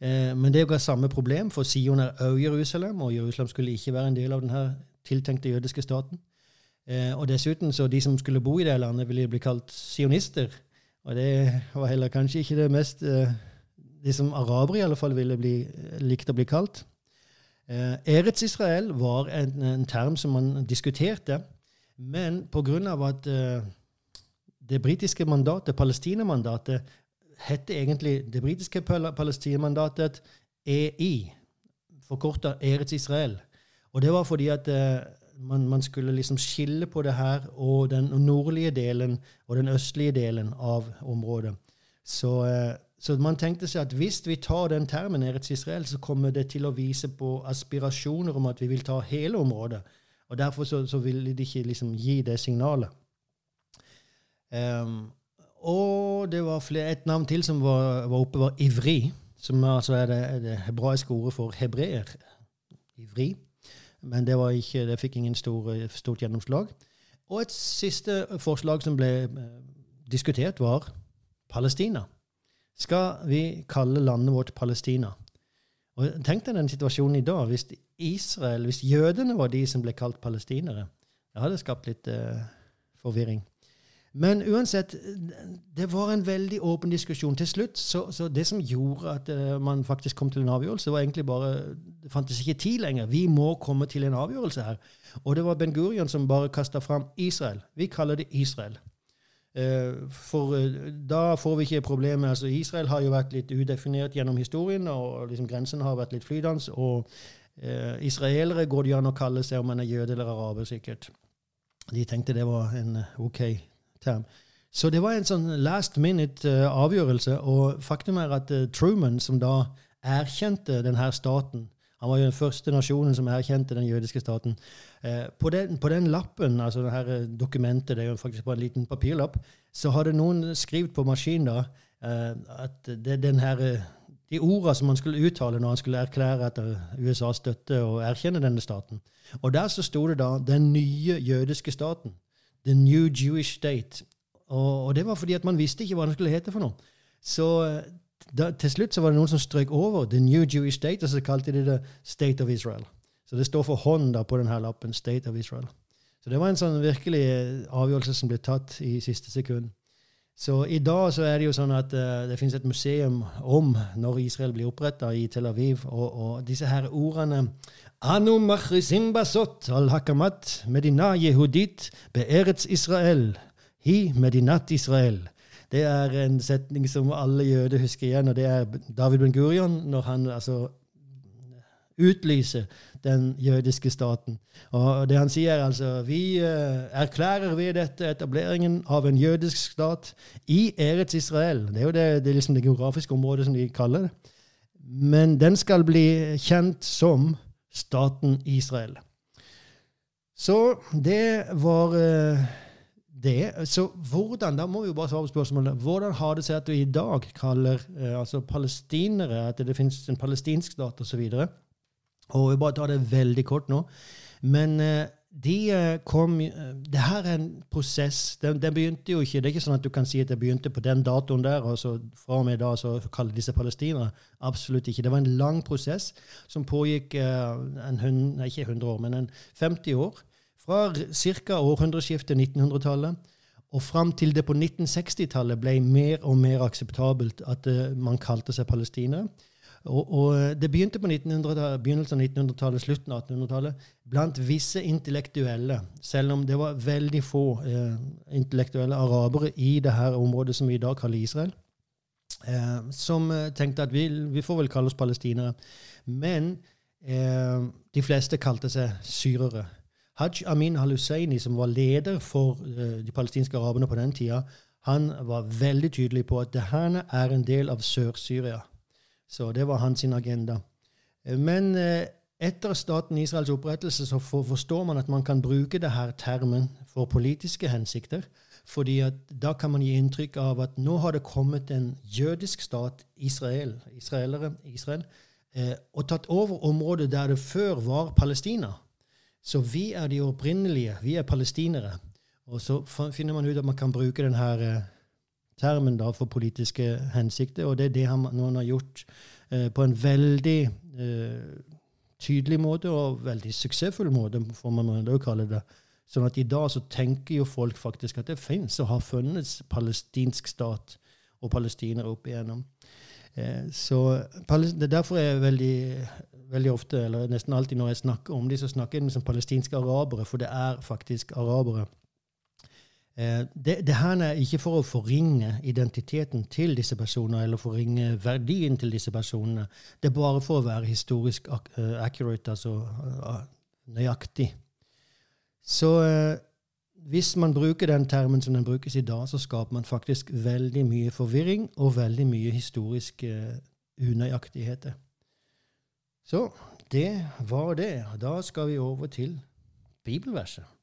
A: Uh, men det er jo samme problem, for Sion er òg Jerusalem, og Jerusalem skulle ikke være en del av denne tiltenkte jødiske staten. Uh, og dessuten, så de som skulle bo i det landet, ville bli kalt sionister. Og det var heller kanskje ikke det mest de Det som arabere i alle fall ville bli, likt å bli kalt. Eh, Eretz Israel var en, en, term som man diskuterte, men pga. at eh, det britiske mandatet, Palestina-mandatet, heter egentlig det britiske Palestina-mandatet EI, forkorta Eretz Israel. Og det var fordi at eh, man, man, skulle liksom skille på det her og den nordlige delen og den østlige delen av området. Så eh, så man tenkte seg at hvis vi tar den termen Eretz Israel, så kommer det til å vise på aspirasjoner om at vi vil ta hele området. Og Derfor så, så ville de ikke liksom gi det signalet. Um, og det var et navn til som var, var oppe, var ivri, som altså er det, det hebraiske ordet for hebreer. Ivri. Men det, ikke, det fikk ingen stor, stort gjennomslag. Og et siste forslag som ble eh, diskutert, var Palestina skal vi kalle landet vårt Palestina. Og Tenk deg den situasjonen i dag, hvis Israel, hvis jødene var de som ble kalt palestinere. Det hadde skapt litt uh, forvirring. Men uansett, det var en veldig åpen diskusjon. Til slutt, så, så det som gjorde at uh, man faktisk kom til en avgjørelse, var egentlig bare Det fantes ikke tid lenger. Vi må komme til en avgjørelse her. Og det var Ben Gurion som bare kasta fram Israel. Vi kaller det Israel. Uh, for uh, da får vi ikke problemet. Altså, Israel har jo vært litt udefinert gjennom historien, og liksom grensen har vært litt flytende. Og israelere går det an å kalle seg om en er jøde eller araber, sikkert. De tenkte det var en OK term. Så det var en sånn last minute uh, avgjørelse. Og faktum er at uh, Truman, som da erkjente denne staten han var jo den første nasjonen som erkjente den jødiske staten. Eh, på, den, på, den, lappen, altså det her eh, dokumentet, det er jo faktisk bare en liten papirlapp, så hadde noen skrevet på maskin da eh, at det, den her, eh, de ordene som han skulle uttale når han skulle erklære etter USA støtte og erkjenne denne staten. Og der så sto det da 'den nye jødiske staten'. The New Jewish State. Og, og det var fordi at man visste ikke hva den skulle hete for noe. Så eh, da, til slutt så var det noen som strøk over The New Jewish State, og så kalte de det State of Israel. Så det står for hånd da på denne lappen State of Israel. Så det var en sånn virkelig eh, avgjørelse som ble tatt i siste sekund. Så i dag så er det jo sånn at uh, det finnes et museum om når Israel blir oppretta i Tel Aviv, og, og disse her ordene Anu machrizim basot al hakamat medina yehudit be'eretz Israel, hi medinat Israel. Det er en setning som alle jøder husker igjen, og det er David Ben Gurion når han altså utlyser den jødiske staten. Og det han sier, er altså Vi uh, erklærer ved dette etableringen av en jødisk stat i Eretz Israel. Det er jo det, det, er liksom det geografiske området som de kaller det. Men den skal bli kjent som staten Israel. Så det var uh, det. Så hvordan, da må vi jo bare svare på spørsmålet, hvordan har det seg at du i dag kaller uh, altså palestinere at det finnes en palestinsk stat osv.? Og vi bare tar det veldig kort nå. Men uh, de uh, kom uh, Det her er en prosess. Den, den, begynte jo ikke Det er ikke sånn at du kan si at det begynte på den datoen der, og så fra og med da så kaller seg palestinere. Absolutt ikke. Det var en lang prosess som pågikk en hund, nei, ikke 100 år, men en 50 år. Fra ca. århundreskiftet 1900-tallet og fram til det på 1960-tallet ble mer og mer akseptabelt at man kalte seg palestinere. Og, og, eh, det begynte på begynnelsen av 1900-tallet, slutten av 1800-tallet, blant visse intellektuelle, selv om det var veldig få eh, intellektuelle arabere i det her området som vi i dag kaller Israel, eh, som eh, tenkte at vi, vi, får vel kalle oss palestinere. Men eh, de fleste kalte seg syrere. Haj Amin al-Husseini, som var leder for eh, de palestinske araberne på den tida, han var veldig tydelig på at det her er en del av Sør-Syria. Så det var hans agenda. Eh, men eh, etter staten Israels opprettelse så forstår man at man kan bruke denne termen for politiske hensikter. fordi at da kan man gi inntrykk av at nå har det kommet en jødisk stat, Israel, israelere, Israel, eh, og tatt over området der det før var Palestina. Så vi er de opprinnelige. Vi er palestinere. Og så finner man ut at man kan bruke denne termen da for politiske hensikter, og det er det han, han har gjort eh, på en veldig eh, tydelig måte og veldig suksessfull måte, får man da kalle det. Sånn at i dag så tenker jo folk faktisk at det fins og har funnes palestinsk stat og palestinere opp igjennom. Eh, så det er jeg veldig, veldig ofte, eller nesten alltid når jeg snakker om dem, så snakker jeg som palestinske arabere, for det er faktisk arabere. Eh, det, det, her er ikke for å forringe identiteten til disse personene eller forringe verdien til disse personene. Det er bare for å være historisk eh, accurate, altså eh, nøyaktig. Så hvis man bruker den termen som den brukes i dag, så skaper man faktisk veldig mye forvirring og veldig mye historiske unøyaktigheter. Så det var det. Da skal vi over til bibelverset.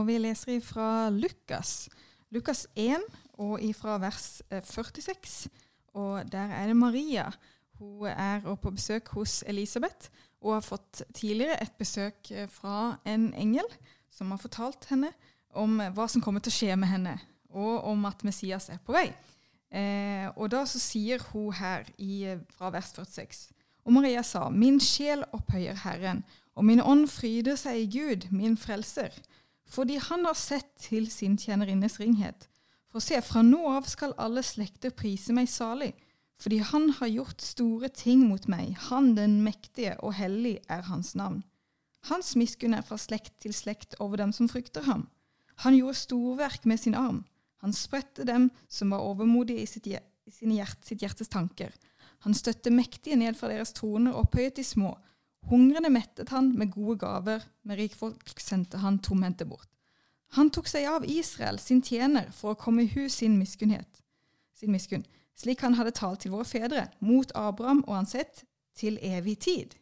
B: Og vi leser fra Lukas. Lukas 1 og ifra vers 46. Eh, og der er det Maria. Hun er på besøk hos Elisabeth og har fått tidligere et besøk eh, fra en engel som har fortalt henne om hva som kommer til å skje med henne, og om at Messias er på vei. Eh, og da så sier hun her i, fra vers 46 Og Maria sa, Min sjel opphøyer Herren, og min ånd fryder seg i Gud, min frelser fordi han har sett til sin tjenerinnes ringhet. For se, fra nå av skal alle slekter prise meg salig, fordi han har gjort store ting mot meg, han den mektige og hellig er hans navn. Hans miskunn er fra slekt til slekt over dem som frykter ham. Han gjorde storverk med sin arm. Han spredte dem som var overmodige i sitt, hjert, sitt hjertes tanker. Han støtte mektige ned fra deres troner og opphøyet de små. Hungrende mettet han med gode gaver, med rikfolk sendte han tomhendte bort. Han tok seg av Israel, sin tjener, for å komme i hus sin miskunnhet, sin miskunn, slik han hadde talt til våre fedre, mot Abraham og hans ett, til evig tid.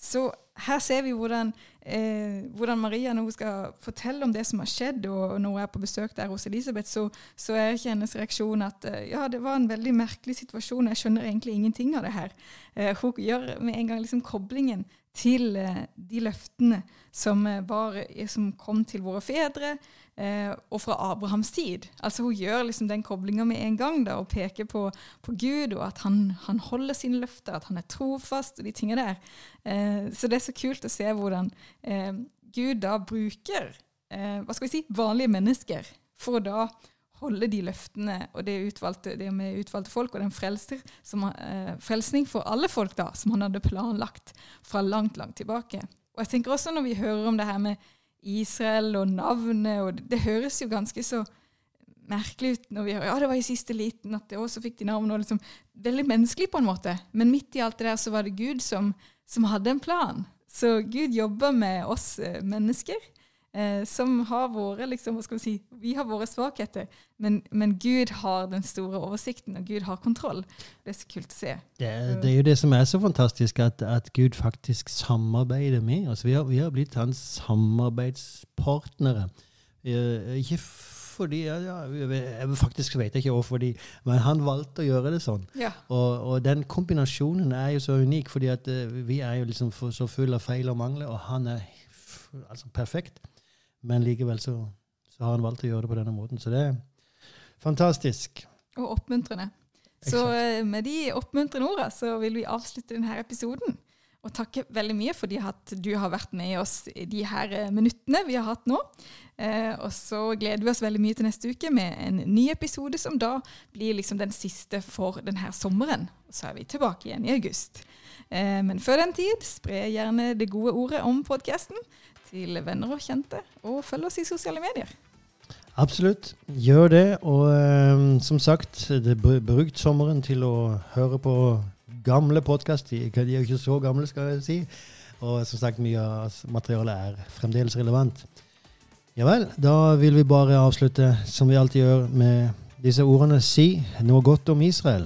B: Så her ser vi hvordan, eh, hvordan, Maria, når hun skal fortelle om det som har skjedd, og når hun er på besøk der hos Elisabeth, så, så er ikke hennes reaksjon at eh, ja, det var en veldig merkelig situasjon, jeg skjønner egentlig ingenting av det her. Eh, hun gjør med en gang liksom koblingen til eh, de løftene som, eh, var, som kom til våre fedre, eh, og fra Abrahams tid. Altså Hun gjør liksom den koblinga med en gang da, og peker på, på Gud, og at han, han, holder sine løfter, at han er trofast, og de tingene der. Eh, så det er så kult å se hvordan eh, Gud da bruker eh, hva skal vi si, vanlige mennesker for å da holde de løftene og det, utvalgte, det med utvalgte folk, og den frelser, som, eh, frelsning for alle folk da, som han hadde planlagt fra langt, langt tilbake. Og jeg tenker også når vi hører om det her med Israel og navnet, og det, det høres jo ganske så merkelig ut når vi hører ja, det var i siste liten at det også fikk de navn. og liksom, Veldig menneskelig på en måte. Men midt i alt det der så var det Gud som, som hadde en plan. Så Gud jobber med oss eh, mennesker. Eh, som har våre liksom, hva skal Vi si, vi har våre svakheter, men, men, Gud har den store oversikten, og Gud har kontroll. Det er så kult å se.
A: Det, det er jo det som er så fantastisk, at, at Gud faktisk samarbeider med oss. Vi har, vi har blitt hans samarbeidspartnere. Eh, ikke fordi ja, jeg Faktisk vet jeg ikke hvorfor, de, men han valgte å gjøre det sånn.
B: Ja.
A: Og, og, den kombinasjonen er jo så unik, fordi at uh, vi er jo liksom så full av feil og mangler, og han er altså perfekt. Men likevel så, så, har han valgt å gjøre det på denne måten. Så det er fantastisk.
B: Og oppmuntrende. Så Exakt. med de oppmuntrende ordene så vil vi avslutte denne episoden. Og takke veldig mye fordi at du har vært med oss i de her eh, minuttene vi har hatt nå. Eh, og så gleder vi oss veldig mye til neste uke med en ny episode som da blir liksom den siste for denne sommeren. Og så er vi tilbake igjen i august. Eh, men før den tid, spre gjerne det gode ordet om podkasten til venner og kjente, og følg oss i sosiale medier.
A: Absolutt. Gjør det. Og um, som sagt, det brukt sommeren til å høre på gamle podkast. De, de, er jo ikke så gamle, skal jeg si. Og som sagt, mye av materialet er fremdeles relevant. Ja vel, da vil vi bare avslutte som vi alltid gjør, med disse ordene Si noe godt om Israel.